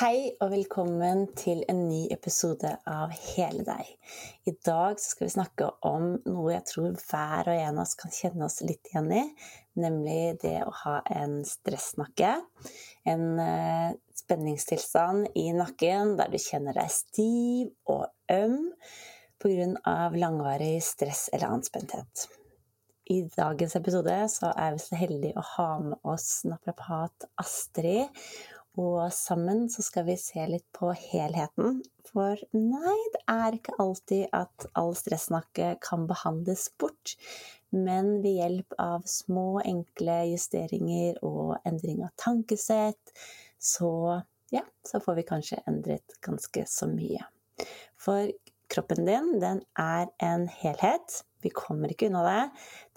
Hei og velkommen til en ny episode av Hele deg. I dag skal vi snakke om noe jeg tror hver og en av oss kan kjenne oss litt igjen i, nemlig det å ha en stressnakke. En uh, spenningstilstand i nakken der du kjenner deg stiv og øm pga. langvarig stress eller anspenthet. I dagens episode så er vi så heldige å ha med oss naprapat Astrid og sammen så skal vi se litt på helheten. For nei, det er ikke alltid at all stressnakke kan behandles bort. Men ved hjelp av små, enkle justeringer og endring av tankesett, så ja, så får vi kanskje endret ganske så mye. For kroppen din, den er en helhet. Vi kommer ikke unna det.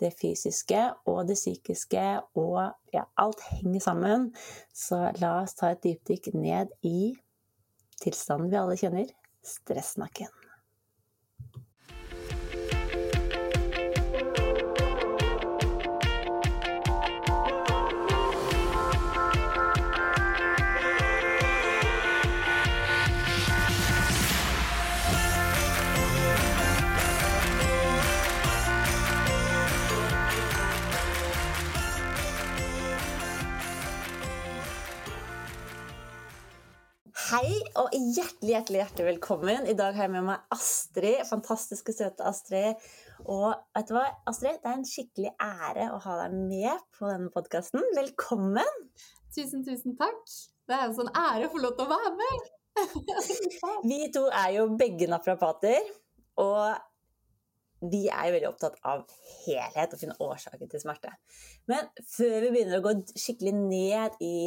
Det fysiske og det psykiske og ja, alt henger sammen. Så la oss ta et dypdykk ned i tilstanden vi alle kjenner stressnakken. Hei og hjertelig hjertelig, hjertelig velkommen. I dag har jeg med meg Astrid. Fantastiske, søte Astrid. Og vet du hva, Astrid? Det er en skikkelig ære å ha deg med på denne podkasten. Velkommen! Tusen, tusen takk. Det er en sånn ære å få lov til å være med. vi to er jo begge naprapater. Og vi er jo veldig opptatt av helhet og finne årsaken til smerte. Men før vi begynner å gå skikkelig ned i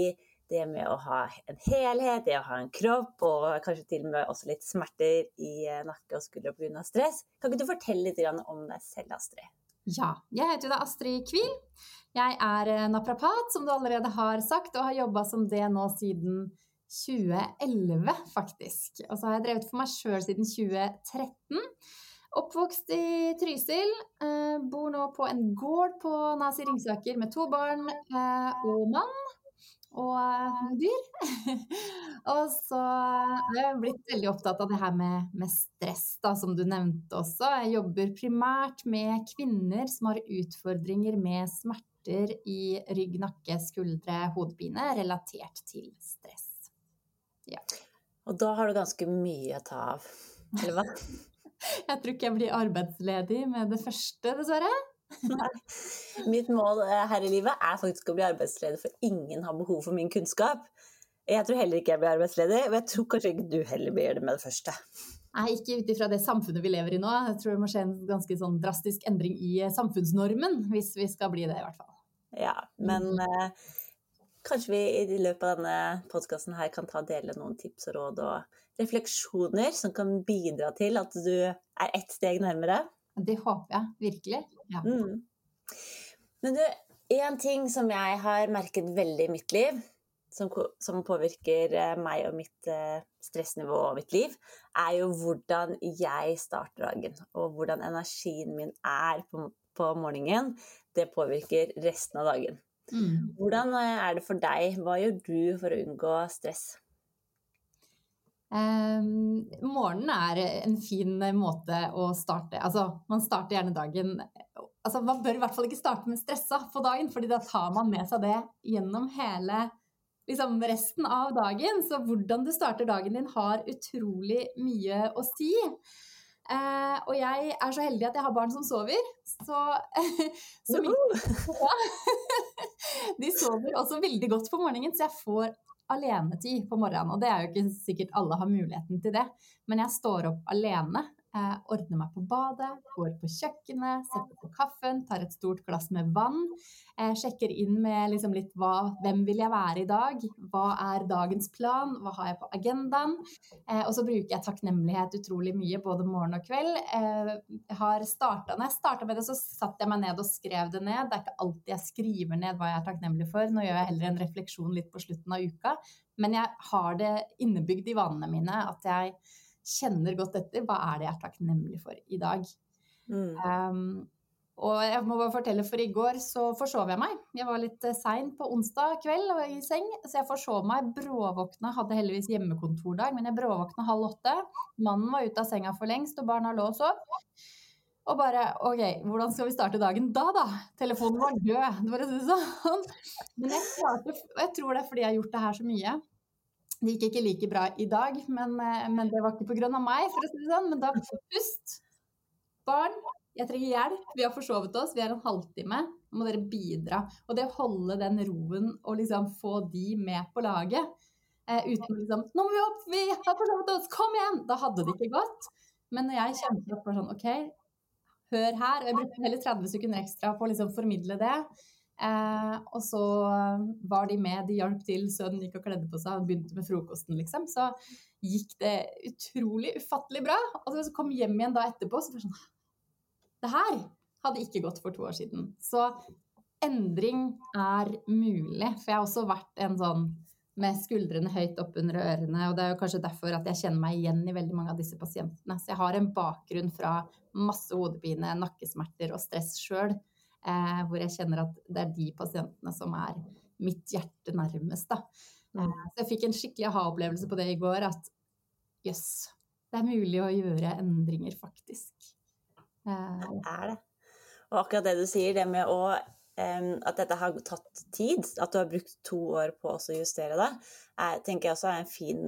det med å ha en helhet, det å ha en kropp, og kanskje til og med også litt smerter i eh, nakke og skulder pga. stress. Kan ikke du fortelle litt om deg selv, Astrid? Ja, jeg heter da Astrid Kvil. Jeg er eh, naprapat, som du allerede har sagt, og har jobba som det nå siden 2011, faktisk. Og så har jeg drevet for meg sjøl siden 2013. Oppvokst i Trysil. Eh, bor nå på en gård på Nasi Ringsaker med to barn og mann og eh, dyr. og så har jeg blitt veldig opptatt av det her med, med, stress, da, som du nevnte også. Jeg jobber primært med kvinner som har utfordringer med smerter i rygg, nakke, skuldre, hodepine relatert til stress. Ja. Og da har du ganske mye å ta av, eller hva? jeg tror ikke jeg blir arbeidsledig med det første, dessverre. Mitt mål eh, her i livet er faktisk å bli arbeidsleder, for ingen har behov for min kunnskap. Jeg tror heller ikke jeg blir arbeidsledig, og jeg tror kanskje ikke du heller blir det med det første. Nei, ikke ut ifra det samfunnet vi lever i nå. Jeg tror det må skje en ganske sånn drastisk endring i eh, samfunnsnormen, hvis vi skal bli det, i hvert fall. Ja, men mm. eh, kanskje vi i løpet av denne podkasten her kan ta og dele noen tips og råd og refleksjoner som kan bidra til at du er ett steg nærmere. Det håper jeg virkelig. Ja. Mm. Men du, en ting som jeg har merket veldig i mitt liv, som, som påvirker eh, meg og mitt uh, stressnivå og mitt liv, er jo hvordan jeg starter dagen. Og hvordan energien min er på, på morgenen. Det påvirker resten av dagen. Mm. Hvordan eh, er det for deg? Hva gjør du for å unngå stress? Um, morgenen er en fin måte å starte Altså, man starter gjerne dagen altså, Man bør i hvert fall ikke starte med stressa på dagen, fordi da tar man med seg det gjennom hele liksom, resten av dagen. Så hvordan du starter dagen din, har utrolig mye å si. Uh, og jeg er så heldig at jeg har barn som sover. Så, så ja, De sover også veldig godt på morgenen, så jeg får alenetid på morgenen. Og det er jo ikke sikkert alle har muligheten til det, men jeg står opp alene ordner meg på badet, går på kjøkkenet, setter på kaffen, tar et stort glass med vann. Eh, sjekker inn med liksom litt hva, hvem vil jeg være i dag, hva er dagens plan, hva har jeg på agendaen. Eh, og så bruker jeg takknemlighet utrolig mye både morgen og kveld. Jeg har startet, når jeg starta med det, så satte jeg meg ned og skrev det ned. Det er ikke alltid jeg skriver ned hva jeg er takknemlig for. Nå gjør jeg heller en refleksjon litt på slutten av uka. Men jeg har det innebygd i vanene mine at jeg kjenner godt etter hva er det jeg er takknemlig for i dag. Mm. Um, Og jeg må bare fortelle, for i går så forsov jeg meg. Jeg var litt eh, sein på onsdag kveld og i seng, så jeg forsov meg. Bråvåkna, hadde heldigvis hjemmekontordag, men jeg bråvåkna halv åtte. Mannen var ute av senga for lengst, og barna lå og sov. Og bare OK, hvordan skal vi starte dagen da, da? Telefonen var død. Det var sånn. Men jeg klarte, jeg tror det er fordi jeg har gjort det her så mye. Det gikk ikke like bra i dag, men, eh, men det var ikke pga. meg, for å si det sånn. Men da pust. Barn, jeg trenger hjelp, vi har forsovet oss, vi er en halvtime. Nå må dere bidra. Og det å holde den roen og liksom få de med på laget eh, uten liksom 'Nå må vi opp, vi har forsovet oss, kom igjen!' Da hadde det ikke gått. Men når jeg kjente opp for sånn OK, hør her. Og jeg brukte heller 30 sekunder ekstra på å liksom formidle det. Eh, og så var de med, de hjalp til, sønnen gikk og kledde på seg, og begynte med frokosten, liksom. Så gikk det utrolig ufattelig bra. Og så kom jeg hjem igjen da etterpå, så var det sånn det her hadde ikke gått for to år siden. Så endring er mulig. For jeg har også vært en sånn med skuldrene høyt opp under ørene, og det er jo kanskje derfor at jeg kjenner meg igjen i veldig mange av disse pasientene. Så jeg har en bakgrunn fra masse hodepine, nakkesmerter og stress sjøl, eh, hvor jeg kjenner at det er de pasientene som er mitt hjerte nærmest, da. Mm. Eh, så jeg fikk en skikkelig aha-opplevelse på det i går, at jøss, yes, det er mulig å gjøre endringer, faktisk. Det er det. Og akkurat det du sier, det med å at dette har tatt tid, at du har brukt to år på å justere det, er, tenker jeg også er en fin,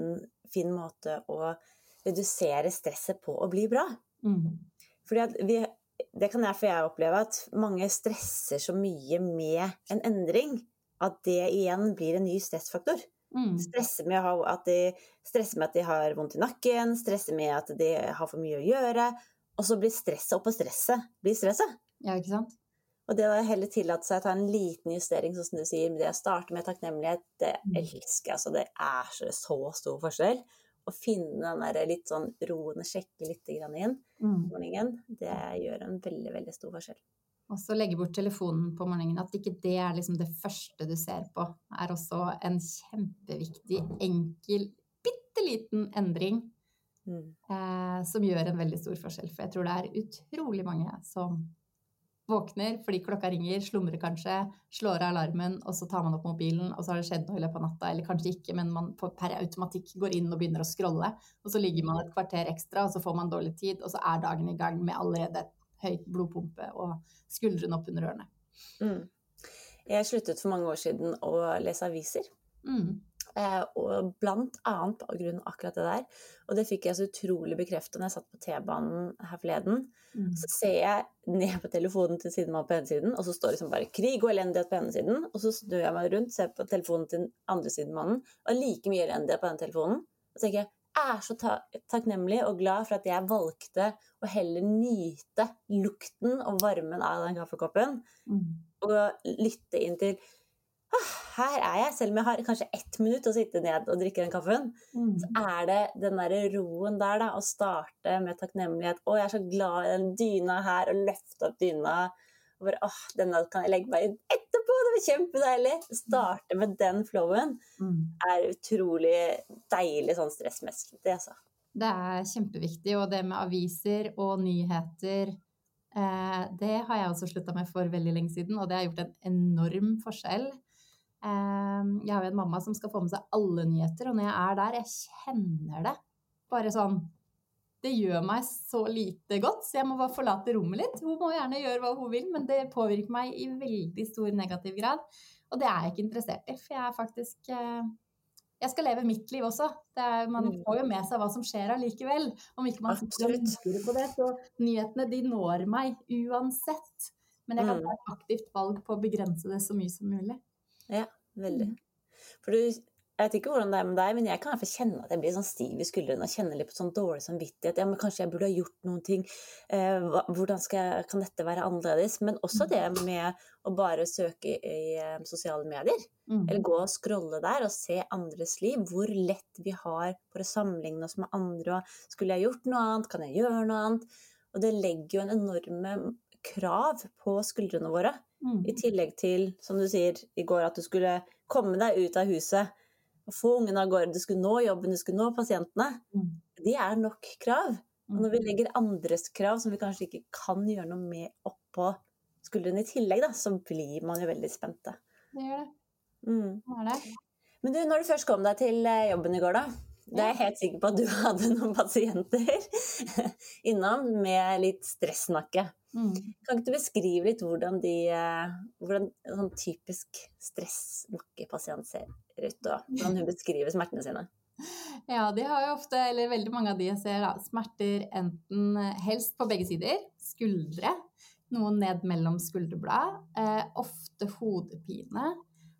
fin, måte å redusere stresset på å bli bra. Mm. Fordi vi, det kan derfor jeg oppleve at mange stresser så mye med en endring at det igjen blir en ny stressfaktor. Mm. Stresser, med at de, stresser med at de har vondt i nakken, stresser med at de har for mye å gjøre, og så blir stresset oppå stresset blir stresset. Ja, ikke sant? Og det å heller tillate seg å ta en liten justering, sånn som du sier, med det å starte med takknemlighet, det mm. elsker jeg. Altså, det er så, så stor forskjell. Å finne den der litt sånn roen og sjekke litt inn mm. morgenen, det gjør en veldig, veldig stor forskjell. Og så legge bort telefonen på morgenen. At ikke det er liksom det første du ser på, er også en kjempeviktig, enkel, bitte liten endring Mm. Eh, som gjør en veldig stor forskjell. For jeg tror det er utrolig mange som våkner fordi klokka ringer, slumrer kanskje, slår av alarmen, og så tar man opp mobilen, og så har det skjedd noe i løpet av natta, eller kanskje ikke, men man per automatikk går inn og begynner å scrolle, og så ligger man et kvarter ekstra, og så får man dårlig tid, og så er dagen i gang med allerede høy blodpumpe og skuldrene opp under ørene. Mm. Jeg sluttet for mange år siden å lese aviser. Mm. Eh, og blant annet på grunn av akkurat det der. Og det fikk jeg så utrolig bekrefta når jeg satt på T-banen her forleden. Mm. Så ser jeg ned på telefonen til siden på ene siden, og så står det liksom bare 'krig og elendighet' på ene siden. Og så snur jeg meg rundt, ser på telefonen til den andre siden mannen, og like mye elendighet på den telefonen. Og så tenker jeg er så ta takknemlig og glad for at jeg valgte å heller nyte lukten og varmen av den kaffekoppen, mm. og lytte inn til her er jeg, selv om jeg har kanskje ett minutt å sitte ned og drikke den kaffen, mm. så er det den derre roen der, da, å starte med takknemlighet. Å, jeg er så glad i den dyna her, og løfte opp dyna. Og bare åh, denne kan jeg legge meg i etterpå, det blir kjempedeilig. Starte med den flowen mm. er utrolig deilig sånn stressmessig, det altså. Det er kjempeviktig, og det med aviser og nyheter eh, det har jeg også slutta med for veldig lenge siden, og det har gjort en enorm forskjell. Ehm, jeg har jo en mamma som skal få med seg alle nyheter, og når jeg er der, jeg kjenner det. Bare sånn Det gjør meg så lite godt, så jeg må bare forlate rommet litt. Hun må gjerne gjøre hva hun vil, men det påvirker meg i veldig stor negativ grad. Og det er jeg ikke interessert i, for jeg er faktisk eh, jeg skal leve mitt liv også. Er, man mm. får jo med seg hva som skjer allikevel. Om ikke man ønsker på det. Så nyhetene de når meg uansett. Men jeg kan mm. ta et aktivt valg på å begrense det så mye som mulig. Ja, veldig. Mm. For du, jeg vet ikke hvordan det er med deg, men jeg kan i kjenne at jeg blir sånn stiv i skuldrene og kjenner litt på sånn dårlig samvittighet. Ja, men kanskje jeg burde ha gjort noen ting. Eh, hvordan jeg, kan dette være annerledes? Men også det mm. med å bare søke i i sosiale medier. Mm. Eller gå og scrolle der og se andres liv. Hvor lett vi har for å sammenligne oss med andre. Og skulle jeg gjort noe annet? Kan jeg gjøre noe annet? Og det legger jo en enorme krav på skuldrene våre. Mm. I tillegg til, som du sier i går, at du skulle komme deg ut av huset og få ungene av gårde. Du skulle nå jobben, du skulle nå pasientene. Mm. De er nok krav. Og når vi mm. legger andres krav som vi kanskje ikke kan gjøre noe med oppå skuldrene i tillegg, da, så blir man jo veldig spente. Det gjør det. Mm. Det det. Men du, når du først kom deg til eh, jobben i går, da. Det er jeg helt sikker på at du hadde noen pasienter innom med litt stressnakke. Mm. Kan ikke du beskrive litt hvordan, de, eh, hvordan sånn typisk stressmakkepasient ser ut, og hvordan hun beskriver smertene sine? Ja, de har jo ofte, eller veldig mange av de jeg ser, da, smerter enten eh, helst på begge sider, skuldre, noe ned mellom skulderblad, eh, ofte hodepine.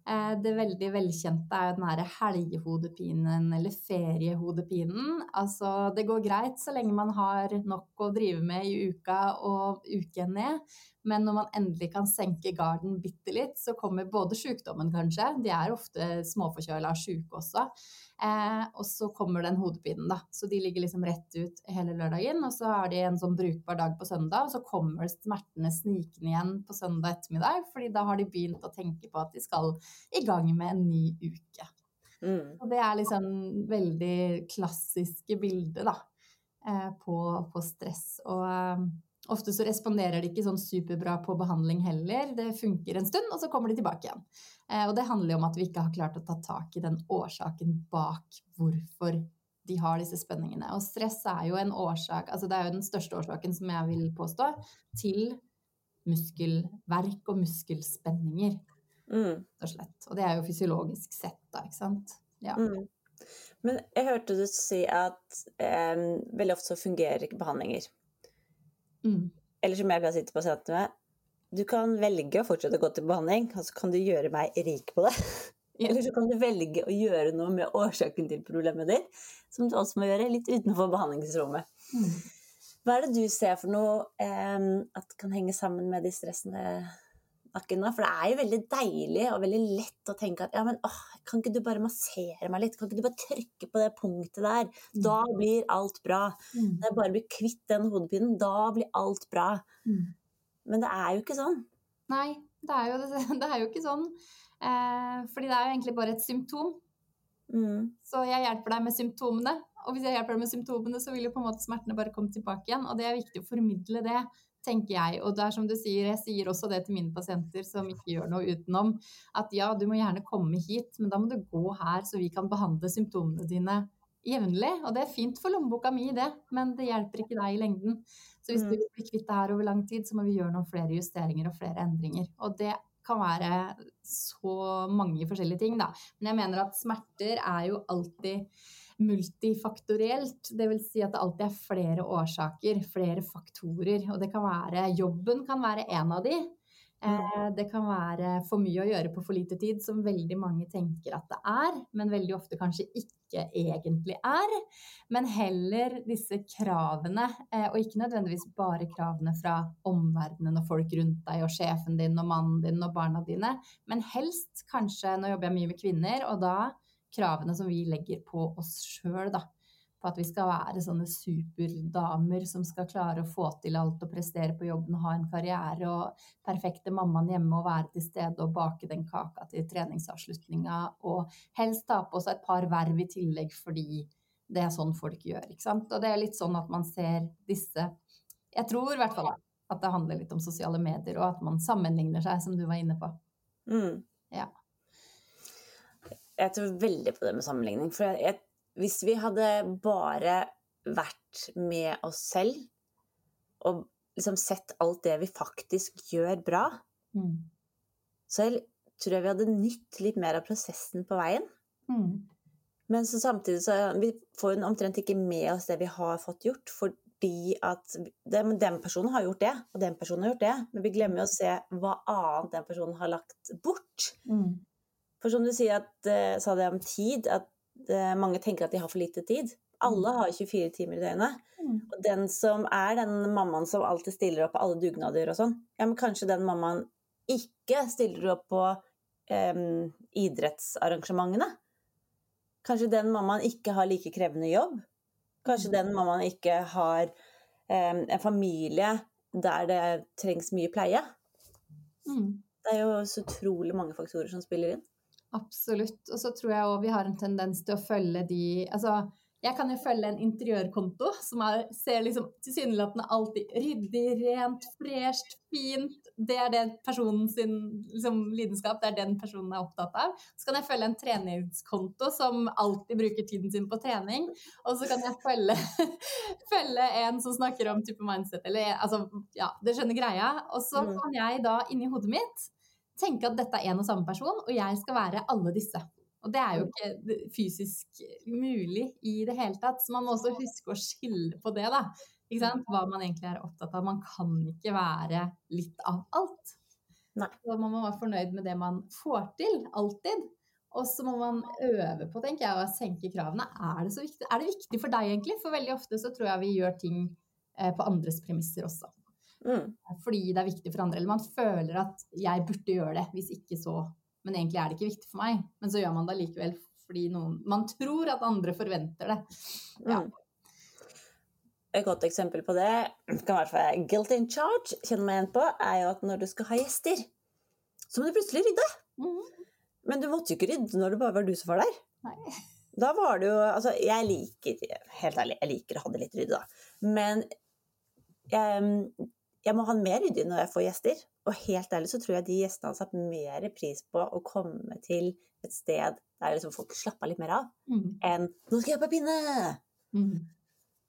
Eh, det veldig velkjente er jo den her helgehodepinen eller feriehodepinen. Altså, det går greit så lenge man har nok å drive med i uka og uken ned. Men når man endelig kan senke garden bitte litt, så kommer både sykdommen kanskje, de er ofte småforkjøla sjuke også, eh, og så kommer den hodepinen, da. Så de ligger liksom rett ut hele lørdagen, og så har de en sånn brukbar dag på søndag, og så kommer smertene snikende igjen på søndag ettermiddag, fordi da har de begynt å tenke på at de skal i gang med en ny uke. Mm. Og det er liksom veldig klassiske bilde da, eh, på, på stress. Og eh, Ofte så responderer de ikke sånn superbra på behandling heller. Det funker en stund, og så kommer de tilbake igjen. Eh, og det handler jo om at vi ikke har klart å ta tak i den årsaken bak hvorfor de har disse spenningene. Og stress er jo en årsak, altså det er jo den største årsaken, som jeg vil påstå, til muskelverk og muskelspenninger. Mm. Og, og det er jo fysiologisk sett, da, ikke sant. Ja. Mm. Men jeg hørte du si at eh, veldig ofte så fungerer ikke behandlinger. Mm. Eller som jeg kan si til pasientene du kan velge å fortsette å gå til behandling, og så kan du gjøre meg rik på det. Eller så kan du velge å gjøre noe med årsaken til problemet ditt, som du også må gjøre litt utenfor behandlingsrommet. Mm. Hva er det du ser for noe eh, at kan henge sammen med de stressende nakkene? For det er jo veldig deilig og veldig lett å tenke at ja, men åh, kan ikke du bare massere meg litt? Kan ikke du bare trykke på det punktet der? Da blir alt bra. Mm. Når jeg bare blir kvitt den hodepinen, da blir alt bra. Mm. Men det er jo ikke sånn. Nei, det er jo, det er jo ikke sånn. Eh, fordi det er jo egentlig bare et symptom. Mm. Så jeg hjelper deg med symptomene. Og hvis jeg hjelper deg med symptomene, så vil jo på en måte smertene bare komme tilbake igjen. Og det er viktig å formidle det, tenker jeg. Og det er som du sier, jeg sier også det til mine pasienter som ikke gjør noe utenom, at ja, du må gjerne komme hit, men da må du gå her, så vi kan behandle symptomene dine jevnlig. Og det er fint for lommeboka mi, det, men det hjelper ikke deg i lengden. Så hvis du vil bli kvitt det her over lang tid, så må vi gjøre noen flere justeringer og flere endringer. Og det kan være så mange forskjellige ting, da. Men jeg mener at smerter er jo alltid multifaktorielt. Det vil si at det alltid er flere årsaker, flere faktorer. Og det kan være Jobben kan være en av de. Eh, det kan være for mye å gjøre på for lite tid, som veldig mange tenker at det er, men veldig ofte kanskje ikke egentlig er. Men heller disse kravene, eh, og ikke nødvendigvis bare kravene fra omverdenen og folk rundt deg og sjefen din og mannen din og barna dine, men helst kanskje Nå jobber jeg mye med kvinner, og da kravene som vi legger på oss sjøl, da på at vi skal være sånne superdamer som skal klare å få til alt og prestere på jobben og ha en karriere og perfekte mammaen hjemme og være til stede og bake den kaka til treningsavslutninga og helst ta på seg et par verv i tillegg fordi det er sånn folk gjør, ikke sant. Og det er litt sånn at man ser disse Jeg tror i hvert fall at det handler litt om sosiale medier og at man sammenligner seg, som du var inne på. Mm. Ja. Jeg tror veldig på det med sammenligning. For jeg, jeg hvis vi hadde bare vært med oss selv og liksom sett alt det vi faktisk gjør bra, Mm. så jeg tror jeg vi hadde nytt litt mer av prosessen på veien. Mm. Men så samtidig så vi får omtrent ikke med oss det vi har fått gjort, fordi at den, den personen har gjort det, og den personen har gjort det, men vi glemmer å se hva annet den personen har lagt bort. Mm. For som du sier at, eh, sa det om tid, at eh, mange tenker at de har for lite tid. Alle har 24 timer i døgnet. Mm. Og den som er den mammaen som alltid stiller opp på alle dugnader og sånn, ja, men kanskje den mammaen ikke stiller opp på em, idrettsarrangementene. Kanskje den mammaen ikke har like krevende jobb. Kanskje den mammaen ikke har em, en familie der det trengs mye pleie. Mm. Det er jo så utrolig mange faktorer som spiller inn. Absolutt. Og så tror jeg òg vi har en tendens til å følge de Altså, Jeg kan jo følge en interiørkonto som er, ser liksom tilsynelatende alltid ryddig, rent, fresht, fint. Det er det personens liksom, lidenskap, det er den personen er opptatt av. Så kan jeg følge en treningskonto som alltid bruker tiden sin på trening. Og så kan jeg følge, følge en som snakker om type mindset, eller altså, ja, det skjønner greia. Og så Mm. kan jeg da inni hodet mitt tenke at dette er en og samme person, og jeg skal være alle disse. Og det er jo ikke fysisk mulig i det hele tatt, så man må også huske å skille på det, da. Hva man egentlig er opptatt av. Man kan ikke være litt av alt. Nei. Så man må være fornøyd med det man får til, alltid. Og så må man øve på, tenker jeg, å senke kravene. Er det, så viktig? er det viktig for deg, egentlig? For veldig ofte så tror jeg vi gjør ting eh, på andres premisser også. Mm. Fordi det er viktig for andre. Eller man føler at jeg burde gjøre det, hvis ikke så Men egentlig er det ikke viktig for meg. Men så gjør man det likevel fordi noen Man tror at andre forventer det. Ja. Mm. Et godt eksempel på det kan i hvert fall guilt in charge kjenner meg igjen på, er jo at når du skal ha gjester, så må du plutselig rydde. Mm. Men du måtte jo ikke rydde når det bare var du som var der. Nei. Da var det jo Altså, jeg liker Helt ærlig, jeg liker å ha det litt ryddig, da. Men jeg, jeg må ha mer ryddig når jeg får gjester. Og helt ærlig så tror jeg de gjestene hadde satt mer pris på å komme til et sted der liksom folk slapper litt mer av, mm. enn 'nå skal jeg på pinne'. Mm.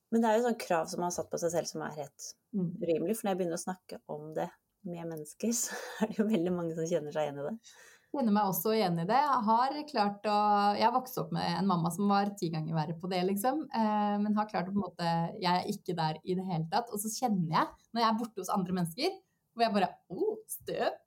Men det er jo sånn krav som man har satt på seg selv som er helt Mhm. urimelig. For når jeg begynner å snakke om det med mennesker, så er det jo veldig mange som kjenner seg igjen i det. Kjenner meg også igjen i det. Jeg har klart å Jeg vokste opp med en mamma som var ti ganger verre på det, liksom. Eh, men har klart å på en måte Jeg er ikke der i det hele tatt. Og så kjenner jeg, når jeg er borte hos andre mennesker, hvor jeg bare Å, oh, støv.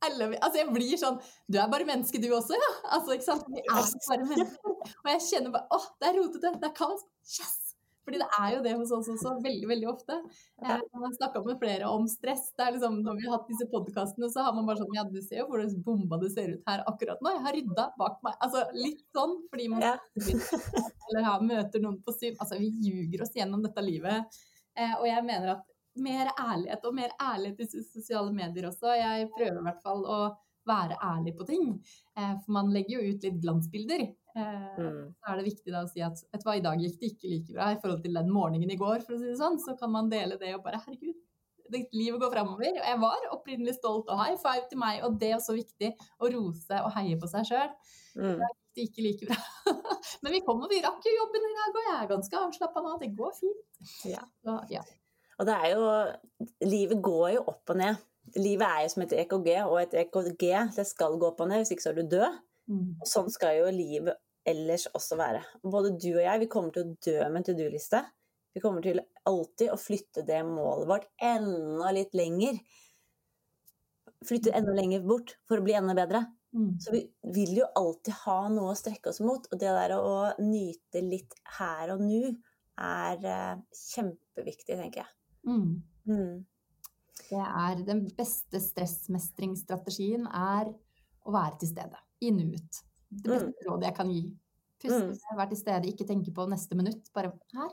Altså jeg blir sånn Du er bare menneske, du også, ja? Altså, ikke sant? Vi er bare mennesker. Og jeg kjenner bare Å, det er rotete. Det er kaos. Yes! Fordi det er jo det hos oss også, veldig, veldig ofte. Jeg har snakka med flere om stress. Det er liksom, når vi har hatt disse podkastene, så har man bare sånn Ja, du ser jo hvordan bomba det ser ut her akkurat nå. Jeg har rydda bak meg. Altså litt sånn fordi man Ja. eller har, møter noen på syn. Altså vi ljuger oss gjennom dette livet. Eh, og jeg mener at mer ærlighet, og mer ærlighet i sosiale medier også. Jeg prøver i hvert fall å være ærlig på ting. Eh, for man legger jo ut litt glansbilder. Eh, Mm. så er det viktig da å si at vet du hva, i dag gikk det ikke like bra i forhold til den morgenen i går, for å si det sånn. Så kan man dele det og bare herregud, livet går framover. Og jeg var opprinnelig stolt og high five til meg, og det er også viktig å rose og heie på seg sjøl. Mm. Det gikk ikke like bra. Men vi kom og vi rakk jo jobben i dag, og jeg er ganske avslappa nå. Det går fint. Ja. Så, ja. Og det er jo Livet går jo opp og ned. Livet er jo som et EKG, og et EKG det skal gå opp og ned, hvis ikke så er du død. Mm. Sånn skal jo livet ellers også være. Både du og jeg vi kommer til å dø med en to do-liste. Vi kommer til alltid å flytte det målet vårt enda litt lenger. Flytte enda lenger bort for å bli enda bedre. Mm. Så vi vil jo alltid ha noe å strekke oss mot. Og det der å nyte litt her og nå er eh, kjempeviktig, tenker jeg. Mm. Mm. Det er den beste stressmestringsstrategien er å være til stede i nuet. Det beste rådet jeg kan gi. Puste, Mm. være til stede, ikke tenke på neste minutt. Bare her,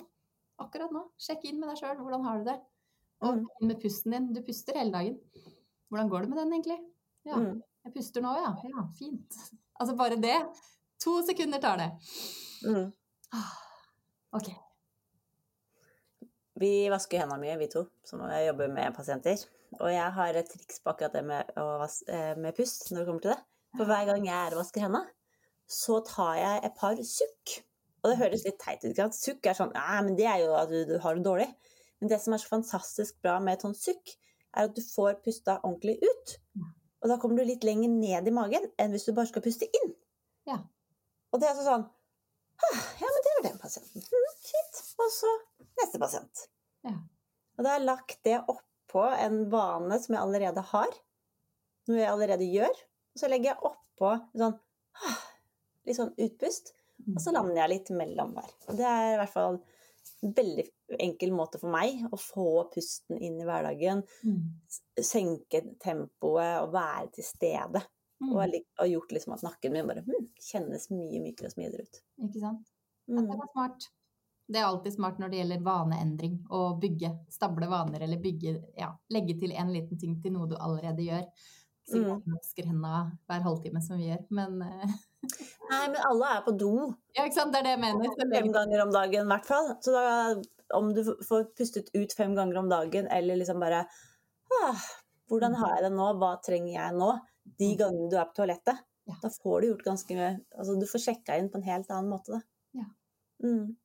akkurat nå. Sjekk inn med deg sjøl. Hvordan har du det? Og Mm. inn med pusten din. Du puster hele dagen. Hvordan går det med den, egentlig? Ja, Mm. jeg puster nå, ja. Ja, fint. Altså bare det. To sekunder tar det. Mm. Ok. Vi vasker hendene mye, vi to, som jobber med pasienter. Og jeg har et triks på akkurat det med, eh, med pust når det kommer til det. For hver gang jeg er og vasker hendene, så tar jeg et par sukk. Og det høres litt teit ut. ikke sant? Sukk er sånn Nei, men det er jo at du, du har det dårlig. Men det som er så fantastisk bra med et sånt sukk, er at du får pusta ordentlig ut. Og da kommer du litt lenger ned i magen enn hvis du bare skal puste inn. Ja. Og det er altså sånn «Ah, Ja, men det var den pasienten. Mm, fint. Og så neste pasient. Ja. Og da har jeg lagt det oppå en vane som jeg allerede har. Noe jeg allerede gjør. Og så legger jeg oppå sånn ah, litt sånn utpust. Og så lander jeg litt mellom hver. Og det er i hvert fall en veldig enkel måte for meg å få pusten inn i hverdagen. Mm. Senke tempoet og være til stede. Mm. Og har og gjort liksom at nakken min bare hm, kjennes mye mykere og smidigere ut. Ikke sant? Mm. det var smart. Det er alltid smart når det gjelder vaneendring. Å bygge, stable vaner eller bygge, ja, legge til en liten ting til noe du allerede gjør. Sikkert Mm. du vasker hendene hver halvtime som vi gjør, men eh, Nei, men alle er på do. Ja, ikke sant? Det er det jeg mener. Fem ganger om dagen i hvert fall. Så da, om du får pustet ut fem ganger om dagen, eller liksom bare ah, Hvordan har jeg det nå? Hva trenger jeg nå? De mm. gangene du er på toalettet. Ja. Da får du gjort ganske mye Altså du får sjekka inn på en helt annen måte, da. Ja. Mm.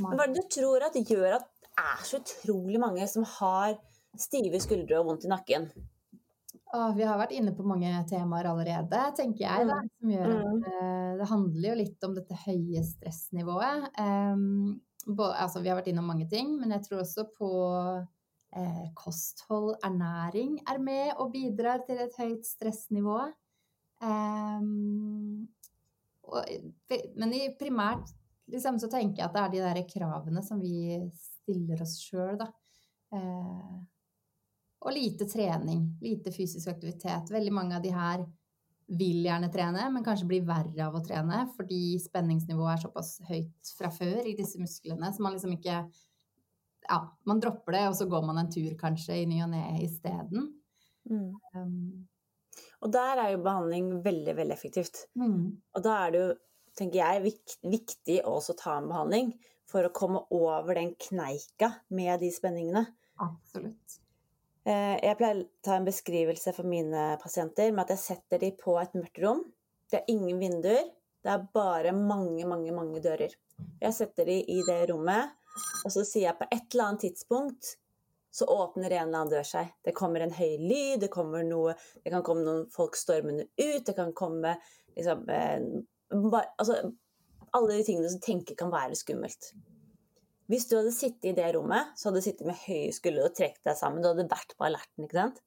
Men hva er det du tror at gjør at det er så utrolig mange som har stive skuldre og vondt i nakken? Åh, vi har vært inne på mange temaer allerede, tenker jeg. Da, mm. som gjør at mm. uh, Det handler jo litt om dette høye stressnivået. Um, både, altså, vi har vært innom mange ting, men jeg tror også på eh, kosthold, ernæring er med og bidrar til et høyt stressnivå. Um, og, men i primært liksom, så tenker jeg at det er de der kravene som vi stiller oss sjøl, da. Eh, og lite trening, lite fysisk aktivitet. Veldig mange av de her vil gjerne trene, men kanskje blir verre av å trene fordi spenningsnivået er såpass høyt fra før i disse musklene, så man liksom ikke Ja, man dropper det, og så går man en tur kanskje i ny og ne isteden. Mm. Um, og der er jo behandling veldig, veldig effektivt. Mm. Og da er det jo, tenker jeg, viktig også å ta en behandling for å komme over den kneika med de spenningene. Absolutt. Eh, jeg pleier å ta en beskrivelse for mine pasienter med at jeg setter dem på et mørkt rom. Det er ingen vinduer, det er bare mange, mange, mange dører. Jeg setter dem i det rommet, og så sier jeg på et eller annet tidspunkt så åpner en eller annen dør seg. Det kommer en høy lyd, det, kommer noe, det kan komme noen folk stormende ut, det kan komme liksom eh, bare, Altså alle de tingene som tenker kan være skummelt. Hvis du hadde sittet i det rommet, så hadde du sittet med høye skuldre og trukket deg sammen. Du hadde vært på alerten, ikke sant?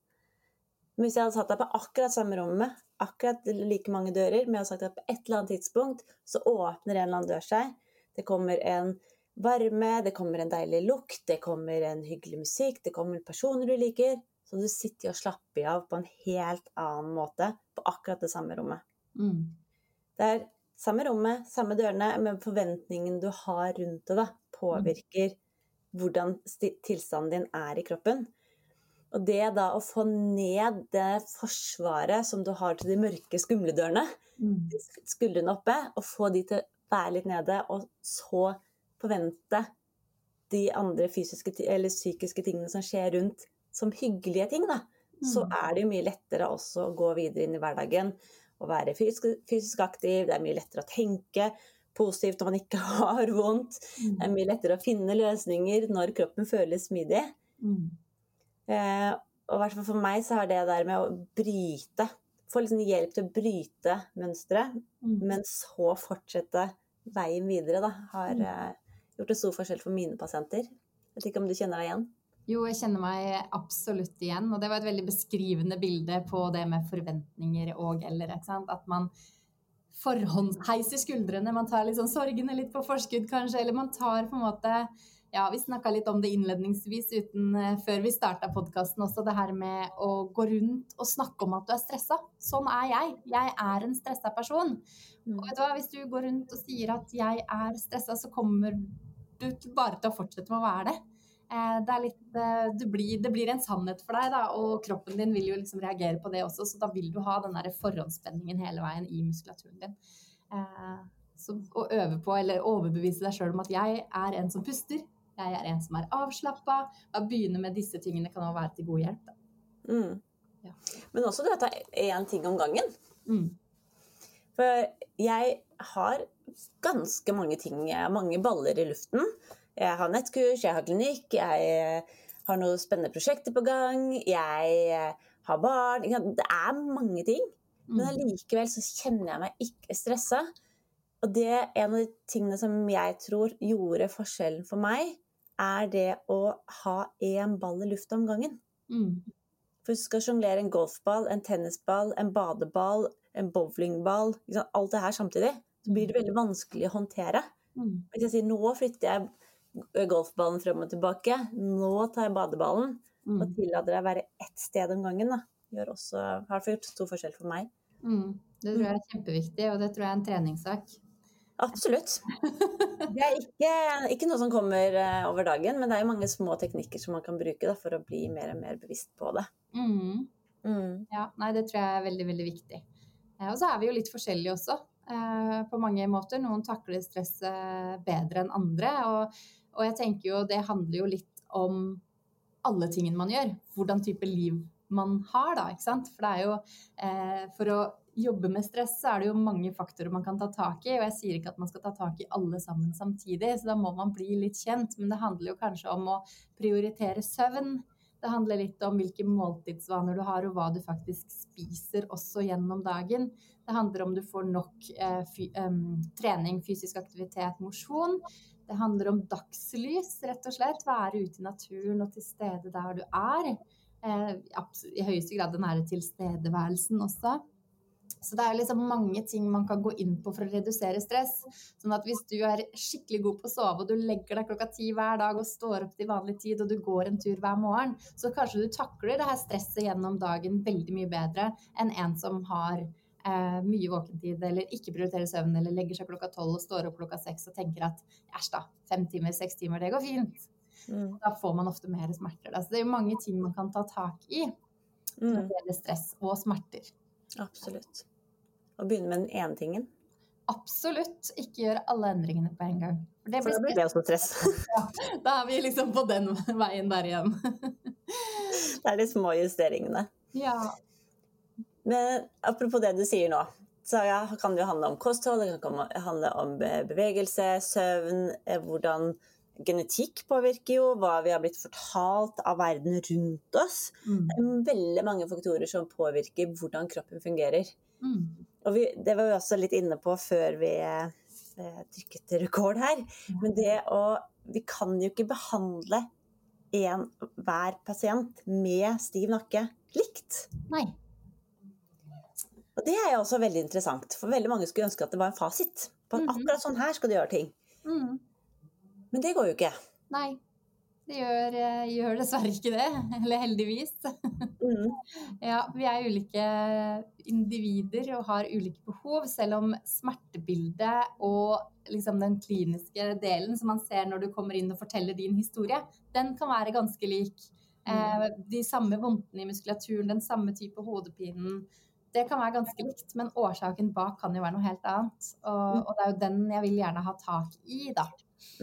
Men hvis jeg hadde satt deg på akkurat samme rommet, akkurat like mange dører, men jeg hadde sagt at på et eller annet tidspunkt så åpner en eller annen dør seg. Det kommer en varme, det kommer en deilig lukt, det kommer en hyggelig musikk, det kommer personer du liker. Så du sitter og slapper av på en helt annen måte på akkurat det samme rommet. Mm. Det er samme rommet, samme dørene, men forventningen du har rundt det, da, påvirker hvordan tilstanden din er i kroppen. Og det da å få ned det forsvaret som du har til de mørke, skumle dørene, mm. skuldrene oppe, og få de til å være litt nede, og så forvente de andre fysiske eller psykiske tingene som skjer rundt, som hyggelige ting, da, mm. så er det jo mye lettere også å gå videre inn i hverdagen og være fysisk, fysisk aktiv. Det er mye lettere å tenke positivt når man ikke har vondt. Mm. Det er mye lettere å finne løsninger når kroppen føles smidig. Mm. Eh, og hvert fall for meg så har det der med å bryte Få liksom hjelp til å bryte mønsteret, mm. men så fortsette veien videre, da, har mm. eh, gjort en stor forskjell for mine pasienter. Jeg vet ikke om du kjenner deg igjen? Jo, jeg kjenner meg absolutt igjen. Og det var et veldig beskrivende bilde på det med forventninger og eller. At man forhåndsheiser skuldrene. Man tar liksom sorgene litt på forskudd, kanskje. Eller man tar på en måte Ja, vi snakka litt om det innledningsvis uten, uh, før vi starta podkasten også, det her med å gå rundt og snakke om at du er stressa. Sånn er jeg. Jeg er en stressa person. Mm. Og vet du hva, hvis du går rundt og sier at jeg er stressa, så kommer du bare til å fortsette med å være det. Eh, det, litt, eh, det, blir, det, blir, en sannhet for deg, da, og kroppen din vil jo liksom reagere på det også, så da vil du ha den der forhåndsspenningen hele veien i muskulaturen din. Eh, så å øve på, eller overbevise deg sjøl om at jeg er en som puster, jeg er en som er avslappa, å begynne med disse tingene kan også være til god hjelp. Mm. Ja. Men også det å ta én ting om gangen. Mm. For jeg har ganske mange ting, mange baller i luften. Jeg har nettkurs, jeg har klinikk, jeg eh, har noen spennende prosjekter på gang, jeg eh, har barn Det er mange ting. Men mm. allikevel så kjenner jeg meg ikke stressa. Og det er en av de tingene som jeg tror gjorde forskjellen for meg, er det å ha én ball i lufta om gangen. Mm. For hvis du skal sjonglere en golfball, en tennisball, en badeball, en bowlingball, alt det her samtidig, så blir det mm. veldig vanskelig å håndtere. Mm. Hvis jeg sier nå flytter jeg golfballen frem og tilbake. Nå tar jeg badeballen. Mm. Og tillater deg å være ett sted om gangen. Da. Gjør også, har gjort stor forskjell for meg. Mm. Det tror jeg er kjempeviktig, og det tror jeg er en treningssak. Absolutt. Det er ikke, ikke, noe som kommer eh, over dagen, men det er mange små teknikker som man kan bruke da, for å bli mer og mer bevisst på det. Mm. Mm. Ja, nei, det tror jeg er veldig, veldig viktig. Og så er vi jo litt forskjellige også. eh, på mange måter. Noen takler stresset bedre enn andre. Og, og, jeg tenker jo det handler jo litt om alle tingene man gjør. Hvordan type liv man har, da. ikke sant? For det er jo eh, For å jobbe med stress, så er det jo mange faktorer man kan ta tak i. Og jeg sier ikke at man skal ta tak i alle sammen samtidig, så da må man bli litt kjent. Men det handler jo kanskje om å prioritere søvn. Det handler litt om hvilke måltidsvaner du har, og hva du faktisk spiser også gjennom dagen. Det handler om du får nok eh, fy, eh, trening, fysisk aktivitet, mosjon. Det handler om dagslys, rett og slett. Være ute i naturen og til stede der du er. Eh, I høyeste grad den nære tilstedeværelsen også. Så det er liksom mange ting man kan gå inn på for å redusere stress. Sånn at hvis du er skikkelig god på å sove, og du legger deg klokka ti hver dag og står opp til vanlig tid, og du går en tur hver morgen, så kanskje du takler det her stresset gjennom dagen veldig mye bedre enn en som har eh, mye våkentid, eller ikke prioriterer søvn, eller legger seg klokka tolv og står opp klokka seks og tenker at æsj da, fem timer, seks timer, det går fint. Mm. Da får man ofte mer smerter. Da. Så det er jo mange ting man kan ta tak i når det mm. gjelder stress og smerter. Absolutt. Å begynne med den ene tingen? Absolutt. Ikke gjøre alle endringene på en gang. For, det For da blir det også stress. ja, da er vi liksom på den veien der igjen. det er de små justeringene. Ja. Men apropos det du sier nå, så ja, kan det jo handle om kosthold, det kan handle om bevegelse, søvn, eh, hvordan genetikk påvirker jo hva vi har blitt fortalt av verden rundt oss. Mm. Det er veldig mange faktorer som påvirker hvordan kroppen fungerer. Mm. Og vi, det var vi også litt inne på før vi eh, trykket rekord her. Men det å Vi kan jo ikke behandle en, hver pasient med stiv nakke likt. Nei. Og det er jo også veldig interessant, for veldig mange skulle ønske at det var en fasit. På mm -hmm. akkurat sånn her skal du gjøre ting. Mm. Men det går jo ikke. Nei. Det gjør, eh, gjør, dessverre ikke det. Eller heldigvis. Mm. Ja, vi er ulike individer og har ulike behov, selv om smertebildet og liksom den kliniske delen som man ser når du kommer inn og forteller din historie, den kan være ganske lik. Mm. Eh, de samme vondtene i muskulaturen, den samme type hodepinen. Det kan være ganske likt, men årsaken bak kan jo være noe helt annet. Og, mm. og det er jo den jeg vil gjerne ha tak i, da.